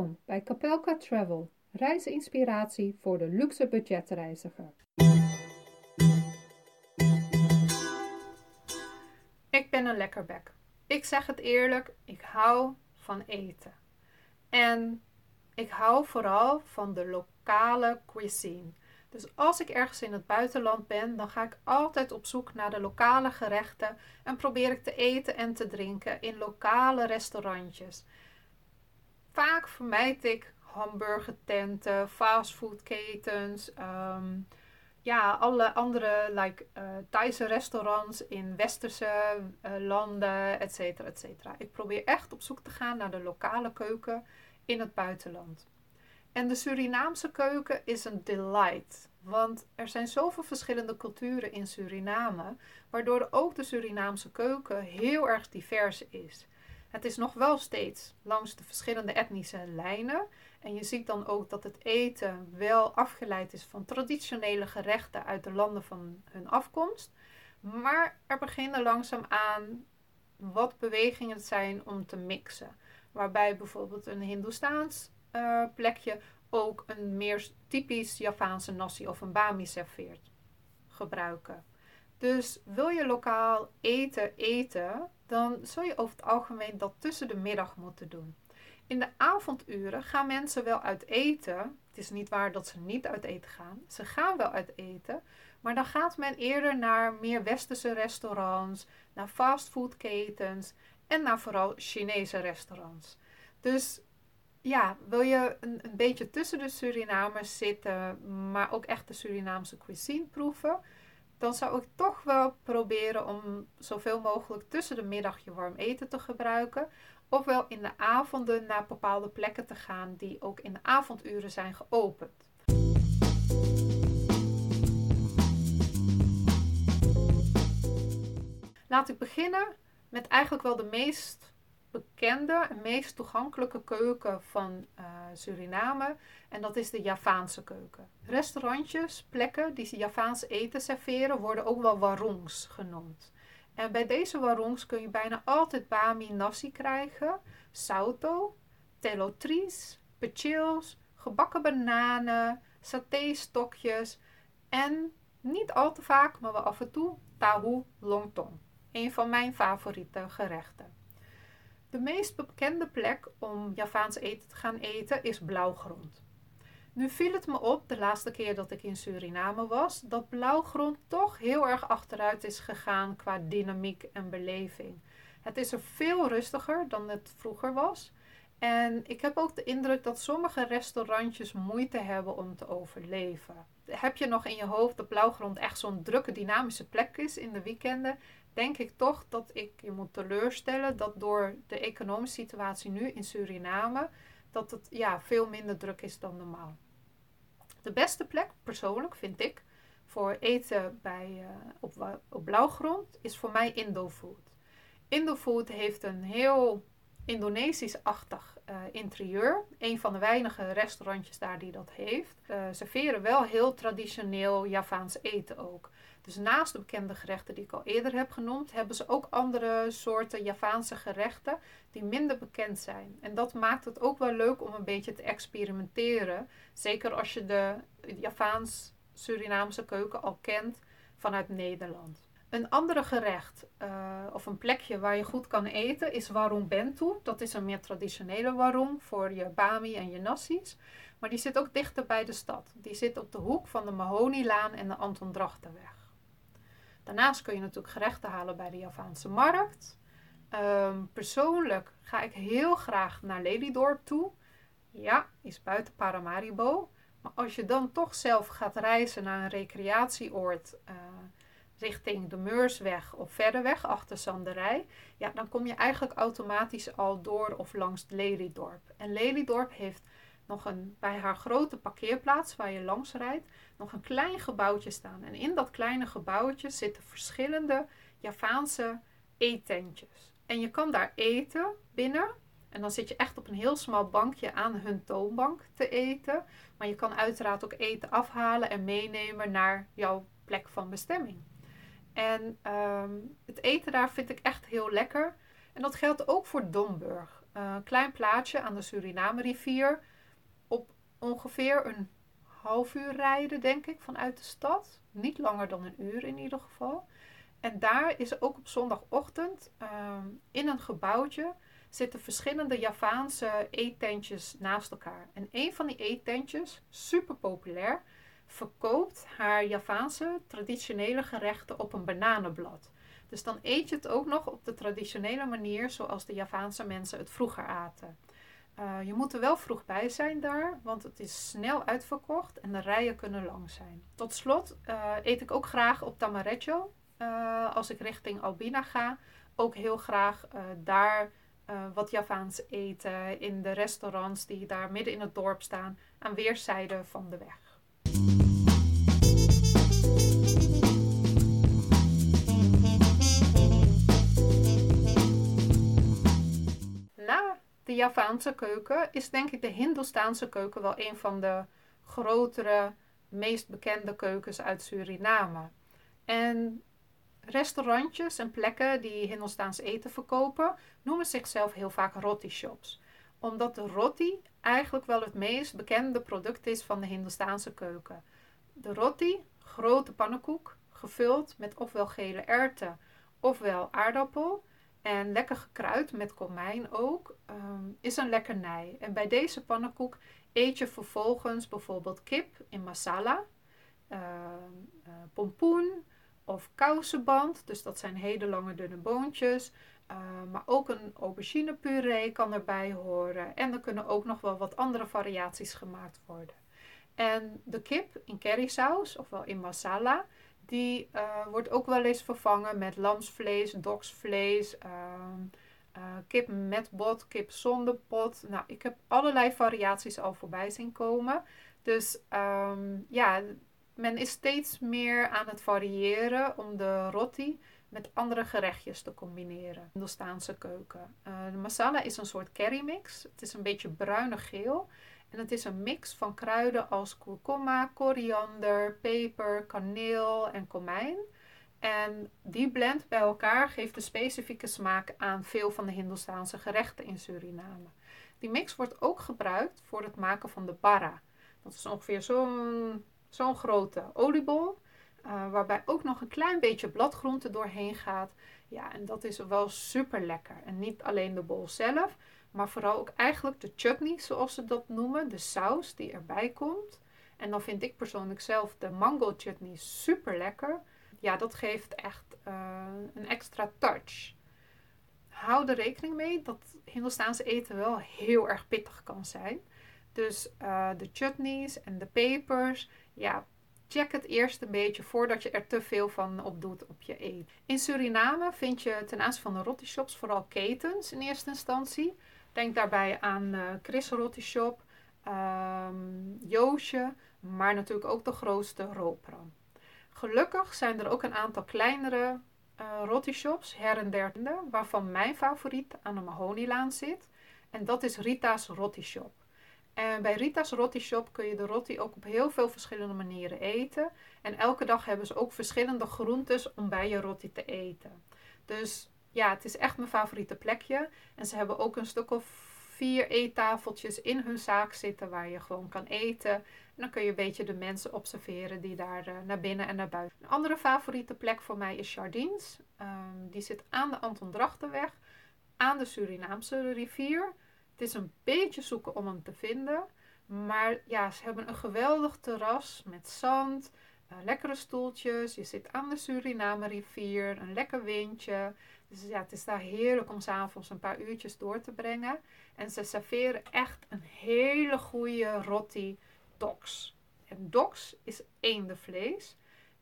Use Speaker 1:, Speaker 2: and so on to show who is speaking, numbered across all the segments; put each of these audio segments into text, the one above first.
Speaker 1: Bij Capelka Travel, reisinspiratie voor de luxe budgetreiziger. Ik ben een lekkerbek. Ik zeg het eerlijk, ik hou van eten. En ik hou vooral van de lokale cuisine. Dus als ik ergens in het buitenland ben, dan ga ik altijd op zoek naar de lokale gerechten en probeer ik te eten en te drinken in lokale restaurantjes. Vaak vermijd ik hamburgertenten, fastfoodketens, um, ja, alle andere like, uh, Thaise restaurants in westerse uh, landen, et cetera, et cetera. Ik probeer echt op zoek te gaan naar de lokale keuken in het buitenland. En de Surinaamse keuken is een delight. Want er zijn zoveel verschillende culturen in Suriname, waardoor ook de Surinaamse keuken heel erg divers is. Het is nog wel steeds langs de verschillende etnische lijnen. En je ziet dan ook dat het eten wel afgeleid is van traditionele gerechten uit de landen van hun afkomst. Maar er beginnen langzaamaan wat bewegingen zijn om te mixen. Waarbij bijvoorbeeld een Hindoestaans uh, plekje ook een meer typisch Javaanse nasi of een bami serveert. Gebruiken. Dus wil je lokaal eten eten, dan zul je over het algemeen dat tussen de middag moeten doen. In de avonduren gaan mensen wel uit eten. Het is niet waar dat ze niet uit eten gaan. Ze gaan wel uit eten. Maar dan gaat men eerder naar meer westerse restaurants, naar fastfoodketens en naar vooral Chinese restaurants. Dus ja, wil je een, een beetje tussen de Surinamers zitten, maar ook echt de Surinaamse cuisine proeven, dan zou ik toch wel proberen om zoveel mogelijk tussen de middag je warm eten te gebruiken. Ofwel in de avonden naar bepaalde plekken te gaan die ook in de avonduren zijn geopend. Laat ik beginnen met eigenlijk wel de meest bekende en meest toegankelijke keuken van uh, Suriname. En dat is de Javaanse keuken. Restaurantjes, plekken die Javaans eten serveren, worden ook wel warongs genoemd. En bij deze warongs kun je bijna altijd bami nasi krijgen, sauto, telotries, pechils, gebakken bananen, satéstokjes en niet al te vaak, maar wel af en toe, tahu longtong. Een van mijn favoriete gerechten. De meest bekende plek om Javaans eten te gaan eten is blauwgrond. Nu viel het me op de laatste keer dat ik in Suriname was, dat blauwgrond toch heel erg achteruit is gegaan qua dynamiek en beleving. Het is er veel rustiger dan het vroeger was. En ik heb ook de indruk dat sommige restaurantjes moeite hebben om te overleven. Heb je nog in je hoofd dat Blauwgrond echt zo'n drukke, dynamische plek is in de weekenden? Denk ik toch dat ik je moet teleurstellen dat door de economische situatie nu in Suriname, dat het ja, veel minder druk is dan normaal. De beste plek, persoonlijk vind ik, voor eten bij, uh, op, op blauwgrond is voor mij Indofood. Indofood heeft een heel Indonesisch-achtig uh, interieur. Een van de weinige restaurantjes daar die dat heeft. Uh, serveren wel heel traditioneel Javaans eten ook. Dus naast de bekende gerechten die ik al eerder heb genoemd, hebben ze ook andere soorten Javaanse gerechten die minder bekend zijn. En dat maakt het ook wel leuk om een beetje te experimenteren. Zeker als je de Javaans-Surinaamse keuken al kent vanuit Nederland. Een andere gerecht uh, of een plekje waar je goed kan eten is warung bentu. Dat is een meer traditionele warung voor je bami en je nassi's. Maar die zit ook dichter bij de stad. Die zit op de hoek van de Mahonilaan en de Anton Drachtenweg. Daarnaast kun je natuurlijk gerechten halen bij de Javaanse markt. Um, persoonlijk ga ik heel graag naar Lelydorp toe. Ja, is buiten Paramaribo. Maar als je dan toch zelf gaat reizen naar een recreatieoord uh, richting de Meursweg of verder weg achter Sanderij, ja, dan kom je eigenlijk automatisch al door of langs Lelydorp. En Lelydorp heeft nog een, bij haar grote parkeerplaats waar je langs rijdt, nog een klein gebouwtje staan. En in dat kleine gebouwtje zitten verschillende Javaanse eetentjes. En je kan daar eten binnen. En dan zit je echt op een heel smal bankje aan hun toonbank te eten. Maar je kan uiteraard ook eten afhalen en meenemen naar jouw plek van bestemming. En um, het eten daar vind ik echt heel lekker. En dat geldt ook voor Domburg. Een klein plaatsje aan de Suriname rivier. Ongeveer een half uur rijden, denk ik, vanuit de stad. Niet langer dan een uur in ieder geval. En daar is ook op zondagochtend ehm, in een gebouwtje zitten verschillende Javaanse eettentjes naast elkaar. En een van die eettentjes, super populair, verkoopt haar Javaanse traditionele gerechten op een bananenblad. Dus dan eet je het ook nog op de traditionele manier zoals de Javaanse mensen het vroeger aten. Uh, je moet er wel vroeg bij zijn daar, want het is snel uitverkocht en de rijen kunnen lang zijn. Tot slot uh, eet ik ook graag op Tamarejo uh, als ik richting Albina ga. Ook heel graag daar wat Javaans eten in de restaurants die daar midden in het dorp staan aan weerszijden van de weg. Javaanse keuken is denk ik de Hindoestaanse keuken wel een van de grotere, meest bekende keukens uit Suriname. En restaurantjes en plekken die Hindoestaans eten verkopen, noemen zichzelf heel vaak roti shops. Omdat de roti eigenlijk wel het meest bekende product is van de Hindoestaanse keuken. De roti, grote pannenkoek, gevuld met ofwel gele erwten ofwel aardappel en lekker gekruid met komijn ook, ehm, is een lekkernij. En bij deze pannenkoek eet je vervolgens bijvoorbeeld kip in masala, uh, uh, pompoen of kousenband. Dus dat zijn hele lange dunne boontjes. Ehm, maar ook een auberginepuree kan erbij horen. En er kunnen ook nog wel wat andere variaties gemaakt worden. En de kip in currysaus, ofwel in masala, die uh, wordt ook wel eens vervangen met lamsvlees, doksvlees, uh, kip met bot, kip zonder pot. Nou, ik heb allerlei variaties al voorbij zien komen. Dus um, ja, men is steeds meer aan het variëren om de roti met andere gerechtjes te combineren. In de Staanse keuken. Uh, de masala is een soort curry mix. Het is een beetje bruinig geel. En het is een mix van kruiden als kurkuma, koriander, peper, kaneel en komijn. En die blend bij elkaar geeft een specifieke smaak aan veel van de Hindoestaanse gerechten in Suriname. Die mix wordt ook gebruikt voor het maken van de bara. Dat is ongeveer zo'n zo'n grote oliebol, uh, waarbij ook nog een klein beetje bladgroente doorheen gaat. Ja, en dat is wel super lekker. En niet alleen de bol zelf, maar vooral ook eigenlijk de chutney, zoals ze dat noemen, de saus die erbij komt. En dan vind ik persoonlijk zelf de mango chutney super lekker. Ja, dat geeft echt uh, een extra touch. Hou er rekening mee dat Hindoestaanse eten wel heel erg pittig kan zijn. Dus uh, de chutneys en de pepers, ja, check het eerst een beetje voordat je er te veel van op doet op je eten. In Suriname vind je ten aanzien van de roti shops vooral ketens in eerste instantie. Denk daarbij aan uh, Chris Rotti Shop, um, Joosje, maar natuurlijk ook de grootste Ropram. Gelukkig zijn er ook een aantal kleinere uh, rotti shops her en der, waarvan mijn favoriet aan de Mahonylaan zit. En dat is Rita's Rotti Shop. En bij Rita's Rotti Shop kun je de rotti ook op heel veel verschillende manieren eten. En elke dag hebben ze ook verschillende groentes om bij je rotti te eten. Dus ja, het is echt mijn favoriete plekje. En ze hebben ook een stuk of vier eettafeltjes in hun zaak zitten waar je gewoon kan eten. En dan kun je een beetje de mensen observeren die daar uh, naar binnen en naar buiten. Een andere favoriete plek voor mij is Jardins. Um, die zit aan de Anton Drachtenweg, aan de Surinaamse rivier. Het is een beetje zoeken om hem te vinden. Maar ja, ze hebben een geweldig terras met zand, uh, lekkere stoeltjes. Je zit aan de Suriname rivier, een lekker windje. Dus ja, het is daar heerlijk om s'avonds een paar uurtjes door te brengen. En ze serveren echt een hele goede roti dox. En dox is eendenvlees.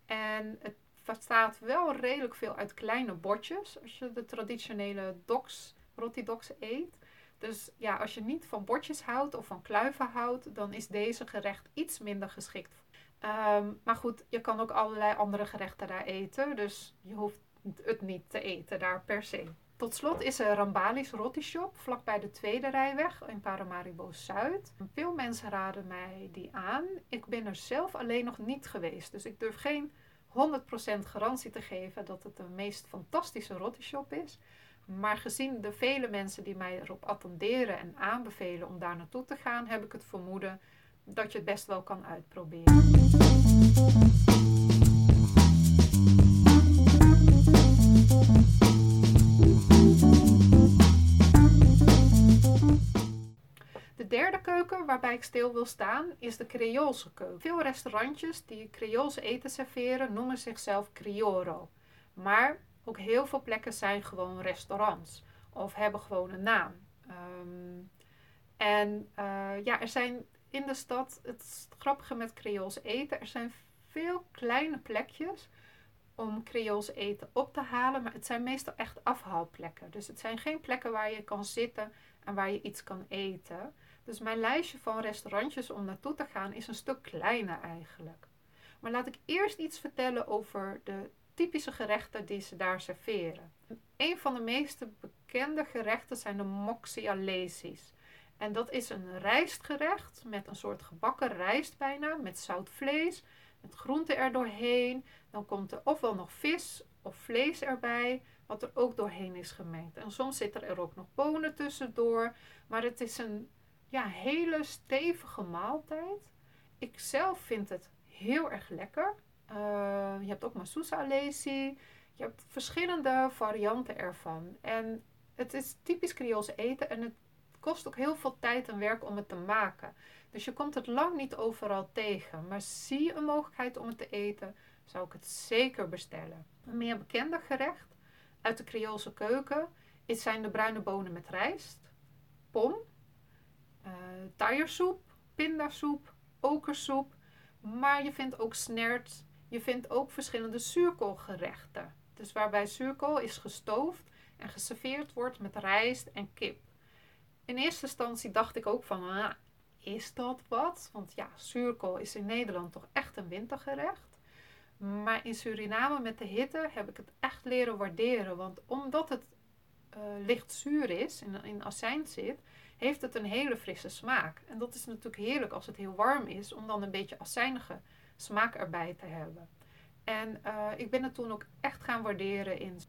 Speaker 1: En het bestaat wel redelijk veel uit kleine bordjes als je de traditionele dox, roti dox eet. Dus ja, als je niet van bordjes houdt of van kluiven houdt, dan is deze gerecht iets minder geschikt. Um, maar goed, je kan ook allerlei andere gerechten daar eten. Dus je hoeft het niet te eten daar per se. Tot slot is er Rambali's Rotti Shop vlakbij de Tweede Rijweg in Paramaribo Zuid. Veel mensen raden mij die aan. Ik ben er zelf alleen nog niet geweest, dus ik durf geen 100% garantie te geven dat het de meest fantastische rotti shop is. Maar gezien de vele mensen die mij erop attenderen en aanbevelen om daar naartoe te gaan, heb ik het vermoeden dat je het best wel kan uitproberen. Waarbij ik stil wil staan is de Creoolse keuken. Veel restaurantjes die Creoolse eten serveren noemen zichzelf Crioro. Maar ook heel veel plekken zijn gewoon restaurants of hebben gewoon een naam. Ehm, en uh, ja, er zijn in de stad, het grappige met Creools eten, er zijn veel kleine plekjes om Creools eten op te halen, maar het zijn meestal echt afhaalplekken. Dus het zijn geen plekken waar je kan zitten en waar je iets kan eten. Dus mijn lijstje van restaurantjes om naartoe te gaan is een stuk kleiner eigenlijk. Maar laat ik eerst iets vertellen over de typische gerechten die ze daar serveren. Een van de meest bekende gerechten zijn de moxialesis. En dat is een rijstgerecht met een soort gebakken rijst bijna, met zout vlees, met groenten er doorheen. Dan komt er ofwel nog vis of vlees erbij, wat er ook doorheen is gemengd. En soms zitten er ook nog bonen tussendoor. Maar het is een ja, hele stevige maaltijd. Ik zelf vind het heel erg lekker. Uh, je hebt ook masusa alesi. Je hebt verschillende varianten ervan. En het is typisch Creoolse eten en het kost ook heel veel tijd en werk om het te maken. Dus je komt het lang niet overal tegen. Maar zie je een mogelijkheid om het te eten, zou ik het zeker bestellen. Een meer bekende gerecht uit de Creoolse keuken zijn de bruine bonen met rijst, pom, taiersoep, pindasoep, okersoep. Maar je vindt ook snert, je vindt ook verschillende zuurkoolgerechten. Dus waarbij zuurkool is gestoofd en geserveerd wordt met rijst en kip. In eerste instantie dacht ik ook van, ah, is dat wat? Want ja, zuurkool is in Nederland toch echt een wintergerecht. Maar in Suriname met de hitte heb ik het echt leren waarderen. Want omdat het uh, licht zuur is, in, in azijn zit, heeft het een hele frisse smaak. En dat is natuurlijk heerlijk als het heel warm is, om dan een beetje azijnige smaak erbij te hebben. En uh, ik ben het toen ook echt gaan waarderen in.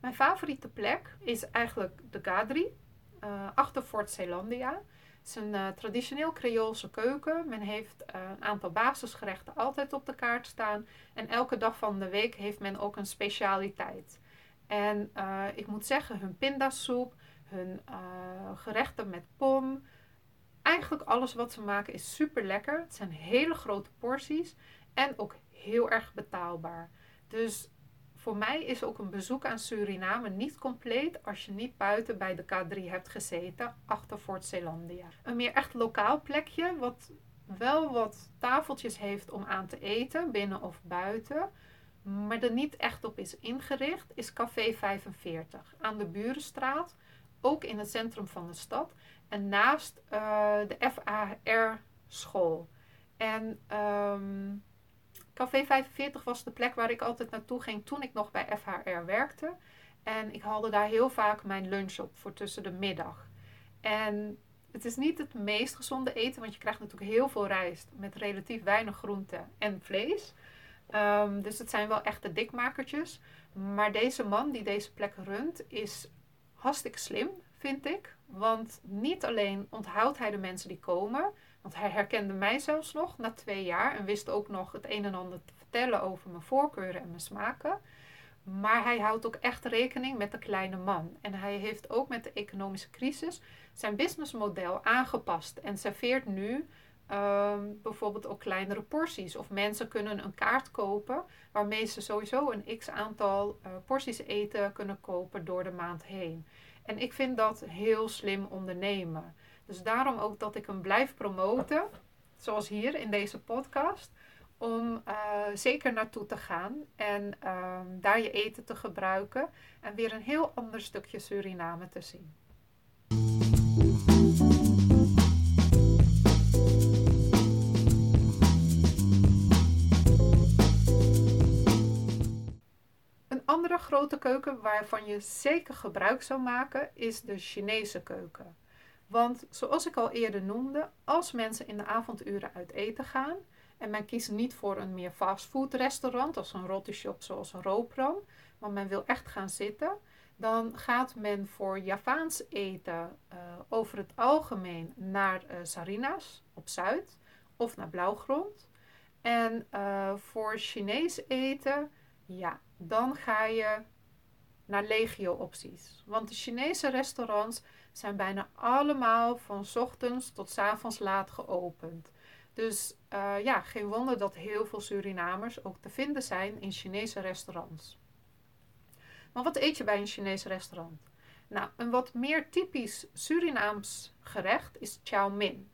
Speaker 1: Mijn favoriete plek is eigenlijk de Gadri, uh, achter Fort Zeelandia. Het is een uh, traditioneel Creoolse keuken. Men heeft een aantal basisgerechten altijd op de kaart staan. En elke dag van de week heeft men ook een specialiteit. En ik moet zeggen, hun pindasoep, hun gerechten met pom, eigenlijk alles wat ze maken is super lekker. Het zijn hele grote porties en ook heel erg betaalbaar. Dus voor mij is ook een bezoek aan Suriname niet compleet als je niet buiten bij de K3 hebt gezeten, achter Fort Zeelandia. Een meer echt lokaal plekje, wat wel wat tafeltjes heeft om aan te eten, binnen of buiten, maar er niet echt op is ingericht, is Café 45 aan de Burenstraat, ook in het centrum van de stad en naast uh, de FAR school. En um, Café 45 was de plek waar ik altijd naartoe ging toen ik nog bij FHR werkte. En ik haalde daar heel vaak mijn lunch op voor tussen de middag. En het is niet het meest gezonde eten, want je krijgt natuurlijk heel veel rijst met relatief weinig groente en vlees. Um, dus het zijn wel echte dikmakertjes. Maar deze man die deze plek runt is hartstikke slim, vind ik. Want niet alleen onthoudt hij de mensen die komen, want hij herkende mij zelfs nog na twee jaar en wist ook nog het een en ander te vertellen over mijn voorkeuren en mijn smaken. Maar hij houdt ook echt rekening met de kleine man. En hij heeft ook met de economische crisis zijn businessmodel aangepast en serveert nu ehm, bijvoorbeeld ook kleinere porties. Of mensen kunnen een kaart kopen waarmee ze sowieso een x aantal uh, porties eten kunnen kopen door de maand heen. En ik vind dat heel slim ondernemen. Dus daarom ook dat ik hem blijf promoten, zoals hier in deze podcast, om uh, zeker naartoe te gaan en uh, daar je eten te gebruiken en weer een heel ander stukje Suriname te zien. Andere grote keuken waarvan je zeker gebruik zou maken is de Chinese keuken. Want zoals ik al eerder noemde, als mensen in de avonduren uit eten gaan en men kiest niet voor een meer fastfood restaurant als een roti shop zoals een Ropram, maar men wil echt gaan zitten, dan gaat men voor Javaans eten uh, over het algemeen naar uh, Sarinas op Zuid of naar Blauwgrond. En uh, voor Chinees eten, ja, dan ga je naar legio opties. Want de Chinese restaurants zijn bijna allemaal van ochtends tot s avonds laat geopend. Dus uh, ja, geen wonder dat heel veel Surinamers ook te vinden zijn in Chinese restaurants. Maar wat eet je bij een Chinese restaurant? Nou, een wat meer typisch Surinaams gerecht is chow mein.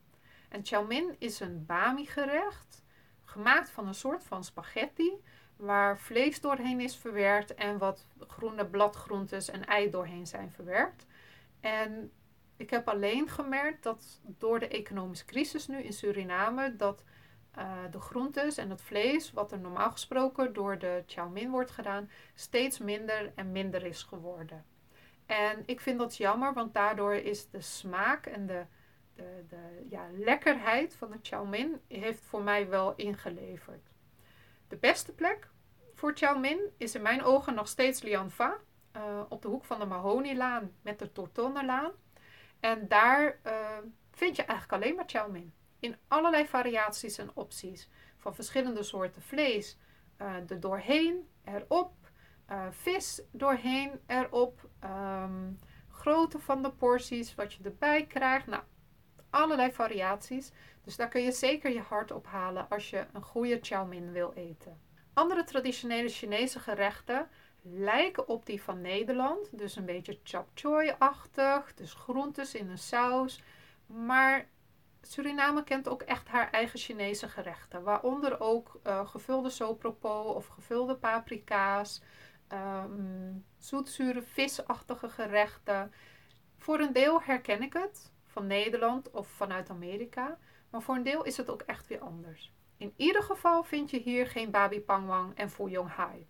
Speaker 1: En chow mein is een bami gerecht, gemaakt van een soort van spaghetti, waar vlees doorheen is verwerkt en wat groene bladgroentes en ei doorheen zijn verwerkt. En ik heb alleen gemerkt dat door de economische crisis nu in Suriname, dat uh, de groentes en het vlees, wat er normaal gesproken door de chow mein wordt gedaan, steeds minder en minder is geworden. En ik vind dat jammer, want daardoor is de smaak en de, de, de ja, lekkerheid van de chow mein heeft voor mij wel ingeleverd. De beste plek voor chow mein is in mijn ogen nog steeds Lianfa, uh, op de hoek van de Mahonilaan met de Tortonnelaan. En daar uh, vind je eigenlijk alleen maar chow mein in allerlei variaties en opties. Van verschillende soorten vlees uh, er doorheen, erop, vis doorheen, erop, um, grootte van de porties, wat je erbij krijgt. Nou, allerlei variaties. Dus daar kun je zeker je hart op halen als je een goede chow mein wil eten. Andere traditionele Chinese gerechten lijken op die van Nederland. Dus een beetje chap choy-achtig, dus groentes in een saus. Maar Suriname kent ook echt haar eigen Chinese gerechten, waaronder ook uh, gevulde sopropo of gevulde paprika's, um, zoetzure visachtige gerechten. Voor een deel herken ik het van Nederland of vanuit Amerika, maar voor een deel is het ook echt weer anders. In ieder geval vind je hier geen babi pangwang en fuyong hai.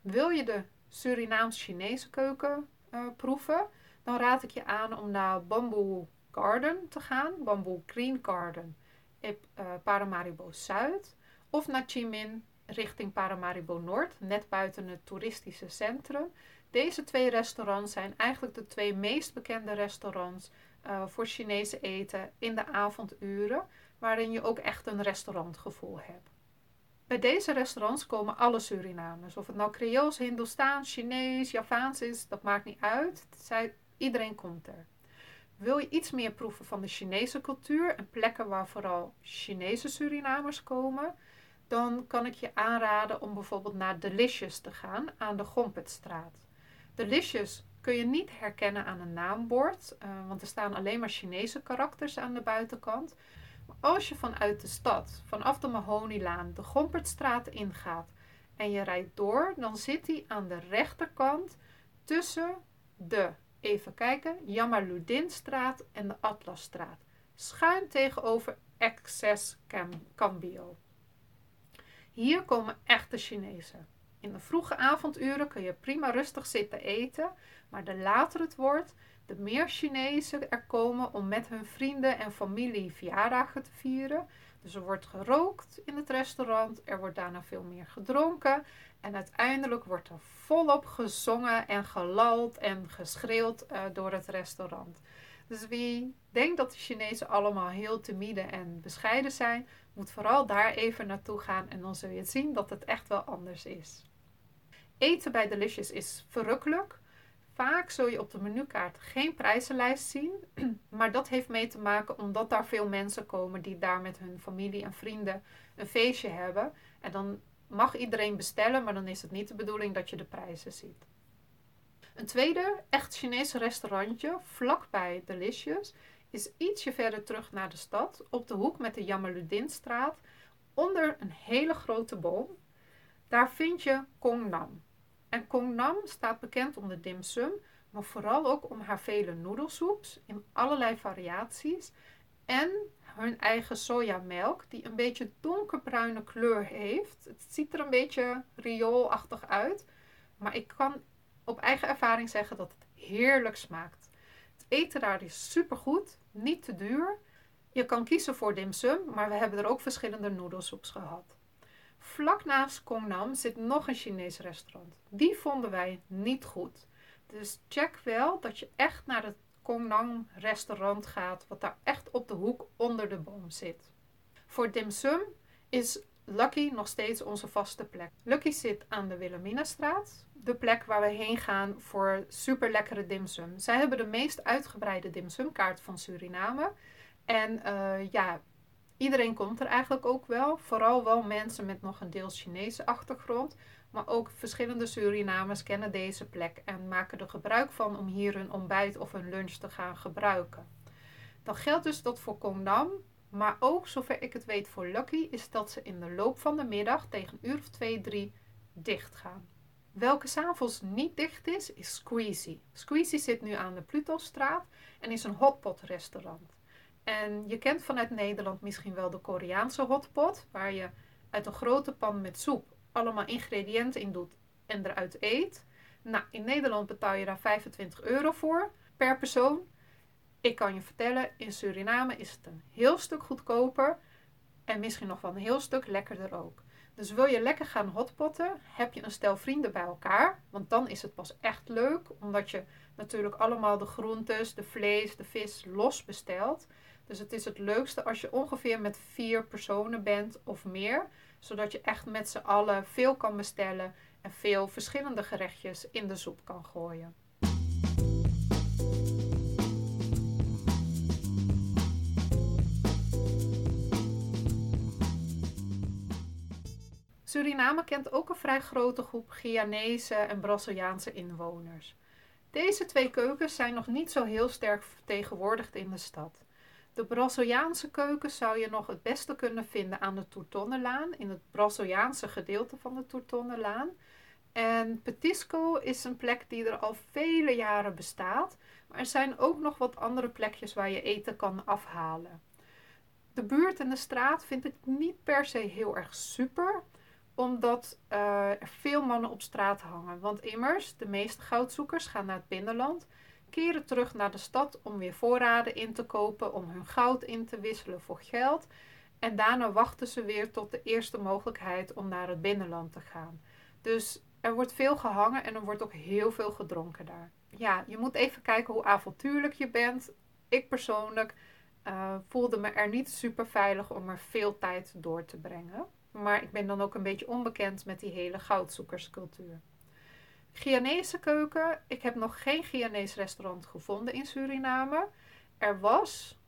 Speaker 1: Wil je de Surinaams-Chinese keuken uh, proeven, dan raad ik je aan om naar Bamboe Garden te gaan, Bamboo Green Garden in uh, Paramaribo Zuid, of naar Chimin richting Paramaribo Noord, net buiten het toeristische centrum. Deze twee restaurants zijn eigenlijk de twee meest bekende restaurants uh, voor Chinese eten in de avonduren, waarin je ook echt een restaurantgevoel hebt. Bij deze restaurants komen alle Surinamers, of het nou Creools, Hindoestaans, Chinees, Javaans is, dat maakt niet uit. Iedereen komt er. Wil je iets meer proeven van de Chinese cultuur en plekken waar vooral Chinese Surinamers komen, dan kan ik je aanraden om bijvoorbeeld naar Delicious te gaan aan de Gompetstraat. Delicious kun je niet herkennen aan een naambord, uh, want er staan alleen maar Chinese karakters aan de buitenkant. Als je vanuit de stad, vanaf de Mahonilaan, de Gompertstraat ingaat en je rijdt door, dan zit hij aan de rechterkant tussen de Even kijken. Jamaludinstraat en de Atlasstraat. Schuin tegenover Access Cambio. Hier komen echte Chinezen. In de vroege avonduren kun je prima rustig zitten eten, maar de later het wordt, de meer Chinezen er komen om met hun vrienden en familie verjaardagen te vieren. Dus er wordt gerookt in het restaurant, er wordt daarna veel meer gedronken en uiteindelijk wordt er volop gezongen en gelald en geschreeuwd uh, door het restaurant. Dus wie denkt dat de Chinezen allemaal heel timide en bescheiden zijn, moet vooral daar even naartoe gaan en dan zul je zien dat het echt wel anders is. Eten bij Delicious is verrukkelijk. Vaak zul je op de menukaart geen prijzenlijst zien, maar dat heeft mee te maken omdat daar veel mensen komen die daar met hun familie en vrienden een feestje hebben. En dan mag iedereen bestellen, maar dan is het niet de bedoeling dat je de prijzen ziet. Een tweede echt Chinese restaurantje vlakbij Delicious is ietsje verder terug naar de stad, op de hoek met de Jamaludinstraat, onder een hele grote boom. Daar vind je Kong Nam. En Kong Nam staat bekend om de dim sum, maar vooral ook om haar vele noedelsoeps in allerlei variaties en hun eigen sojamelk, die een beetje donkerbruine kleur heeft. Het ziet er een beetje rioolachtig uit, maar ik kan op eigen ervaring zeggen dat het heerlijk smaakt. Het eten daar is supergoed, niet te duur. Je kan kiezen voor dim sum, maar we hebben er ook verschillende noedelsoeps gehad. Vlak naast Kongnam zit nog een Chinees restaurant. Die vonden wij niet goed. Dus check wel dat je echt naar het Kongnam restaurant gaat, wat daar echt op de hoek onder de boom zit. Voor dim sum is Lucky nog steeds onze vaste plek. Lucky zit aan de Wilhelminastraat, de plek waar we heen gaan voor super lekkere dimsum. Zij hebben de meest uitgebreide dimsumkaart van Suriname. En uh, ja, iedereen komt er eigenlijk ook wel. Vooral wel mensen met nog een deels Chinese achtergrond. Maar ook verschillende Surinamers kennen deze plek en maken er gebruik van om hier hun ontbijt of hun lunch te gaan gebruiken. Dat geldt dus dat voor Kongnam, maar ook, zover ik het weet, voor Lucky, is dat ze in de loop van de middag tegen een uur of twee, drie dicht gaan. Welke s'avonds niet dicht is, is Squeezy. Squeezy zit nu aan de Plutostraat en is een hotpot restaurant. En je kent vanuit Nederland misschien wel de Koreaanse hotpot, waar je uit een grote pan met soep allemaal ingrediënten in doet en eruit eet. Nou, in Nederland betaal je daar 25 euro voor per persoon. Ik kan je vertellen, in Suriname is het een heel stuk goedkoper en misschien nog wel een heel stuk lekkerder ook. Dus wil je lekker gaan hotpotten, heb je een stel vrienden bij elkaar. Want dan is het pas echt leuk, omdat je natuurlijk allemaal de groentes, de vlees, de vis los bestelt. Dus het is het leukste als je ongeveer met vier personen bent of meer. Zodat je echt met z'n allen veel kan bestellen en veel verschillende gerechtjes in de soep kan gooien. Suriname kent ook een vrij grote groep Guyanese en Braziliaanse inwoners. Deze twee keukens zijn nog niet zo heel sterk vertegenwoordigd in de stad. De Braziliaanse keuken zou je nog het beste kunnen vinden aan de Tourtonnelaan, in het Braziliaanse gedeelte van de Tourtonnelaan. En Petisco is een plek die er al vele jaren bestaat, maar er zijn ook nog wat andere plekjes waar je eten kan afhalen. De buurt en de straat vind ik niet per se heel erg super, omdat uh, er veel mannen op straat hangen. Want immers, de meeste goudzoekers gaan naar het binnenland keren terug naar de stad om weer voorraden in te kopen, om hun goud in te wisselen voor geld. En daarna wachten ze weer tot de eerste mogelijkheid om naar het binnenland te gaan. Dus er wordt veel gehangen en er wordt ook heel veel gedronken daar. Ja, je moet even kijken hoe avontuurlijk je bent. Ik persoonlijk uh, voelde me er niet super veilig om er veel tijd door te brengen. Maar ik ben dan ook een beetje onbekend met die hele goudzoekerscultuur. Guyanese keuken. Ik heb nog geen Guyanese restaurant gevonden in Suriname. Er was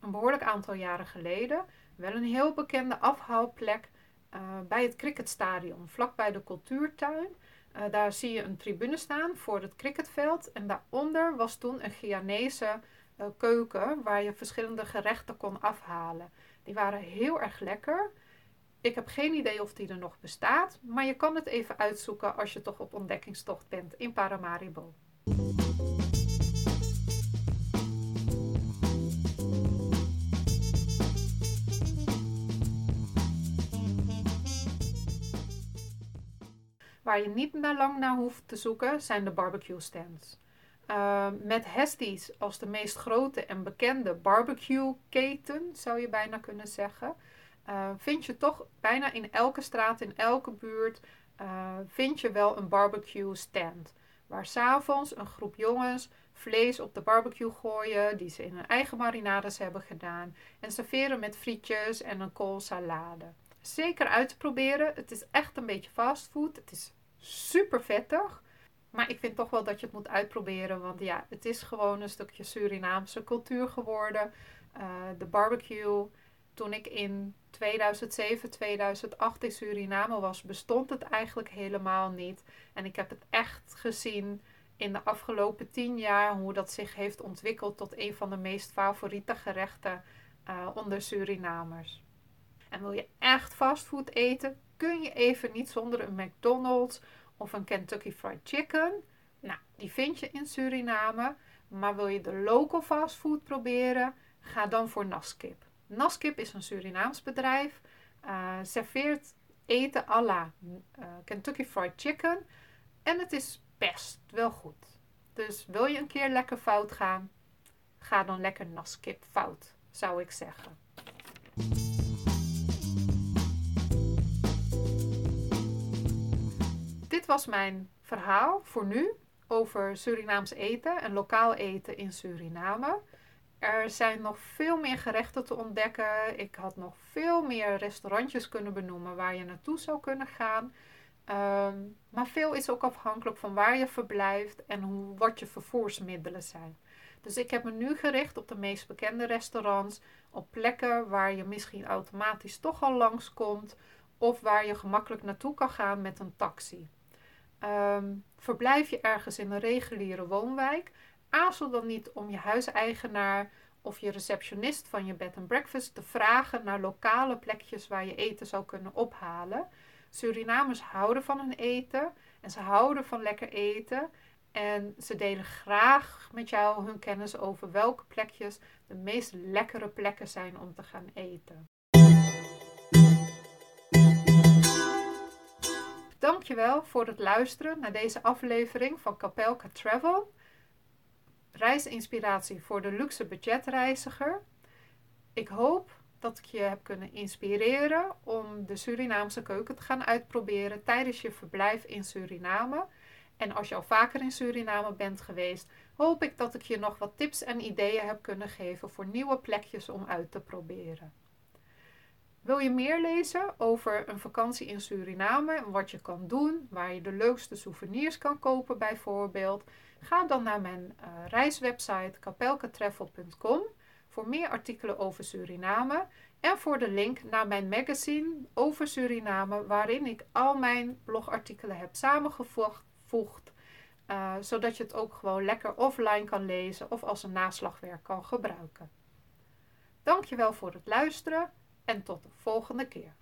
Speaker 1: een behoorlijk aantal jaren geleden wel een heel bekende afhaalplek uh, bij het cricketstadion, vlakbij de cultuurtuin. Uh, daar zie je een tribune staan voor het cricketveld. En daaronder was toen een Guyanese uh, keuken waar je verschillende gerechten kon afhalen. Die waren heel erg lekker. Ik heb geen idee of die er nog bestaat, maar je kan het even uitzoeken als je toch op ontdekkingstocht bent in Paramaribo. Waar je niet naar lang naar hoeft te zoeken zijn de barbecue stands. Uh, met Hesties als de meest grote en bekende barbecue keten, zou je bijna kunnen zeggen. Eh, vind je toch bijna in elke straat, in elke buurt, uh, vind je wel een barbecue stand. Waar s'avonds een groep jongens vlees op de barbecue gooien, die ze in hun eigen marinades hebben gedaan. En serveren met frietjes en een koolsalade. Zeker uit te proberen. Het is echt een beetje fastfood. Het is super vettig. Maar ik vind toch wel dat je het moet uitproberen. Want ja, het is gewoon een stukje Surinaamse cultuur geworden. Uh, de barbecue toen ik in 2007, 2008 in Suriname was, bestond het eigenlijk helemaal niet. En ik heb het echt gezien in de afgelopen tien jaar hoe dat zich heeft ontwikkeld tot een van de meest favoriete gerechten uh, onder Surinamers. En wil je echt fastfood eten, kun je even niet zonder een McDonald's of een Kentucky Fried Chicken. Nou, die vind je in Suriname. Maar wil je de local fastfood proberen, ga dan voor Naskip. Naskip is een Surinaams bedrijf. Uh, serveert eten à la uh, Kentucky Fried Chicken. En het is best wel goed. Dus wil je een keer lekker fout gaan, ga dan lekker Naskip fout, zou ik zeggen. Dit was mijn verhaal voor nu over Surinaams eten en lokaal eten in Suriname. Er zijn nog veel meer gerechten te ontdekken. Ik had nog veel meer restaurantjes kunnen benoemen waar je naartoe zou kunnen gaan. Ehm, maar veel is ook afhankelijk van waar je verblijft en hoe, wat je vervoersmiddelen zijn. Dus ik heb me nu gericht op de meest bekende restaurants, op plekken waar je misschien automatisch toch al langskomt of waar je gemakkelijk naartoe kan gaan met een taxi. Ehm, verblijf je ergens in een reguliere woonwijk, aarzel dan niet om je huiseigenaar of je receptionist van je bed and breakfast te vragen naar lokale plekjes waar je eten zou kunnen ophalen. Surinamers houden van hun eten en ze houden van lekker eten. En ze delen graag met jou hun kennis over welke plekjes de meest lekkere plekken zijn om te gaan eten. Dankjewel voor het luisteren naar deze aflevering van Capelka Travel. Reisinspiratie voor de luxe budgetreiziger. Ik hoop dat ik je heb kunnen inspireren om de Surinaamse keuken te gaan uitproberen tijdens je verblijf in Suriname. En als je al vaker in Suriname bent geweest, hoop ik dat ik je nog wat tips en ideeën heb kunnen geven voor nieuwe plekjes om uit te proberen. Wil je meer lezen over een vakantie in Suriname en wat je kan doen, waar je de leukste souvenirs kan kopen bijvoorbeeld? Ga dan naar mijn uh, reiswebsite kapelkatravel.com voor meer artikelen over Suriname en voor de link naar mijn magazine over Suriname, waarin ik al mijn blogartikelen heb samengevoegd, uh, zodat je het ook gewoon lekker offline kan lezen of als een naslagwerk kan gebruiken. Dankjewel voor het luisteren en tot de volgende keer.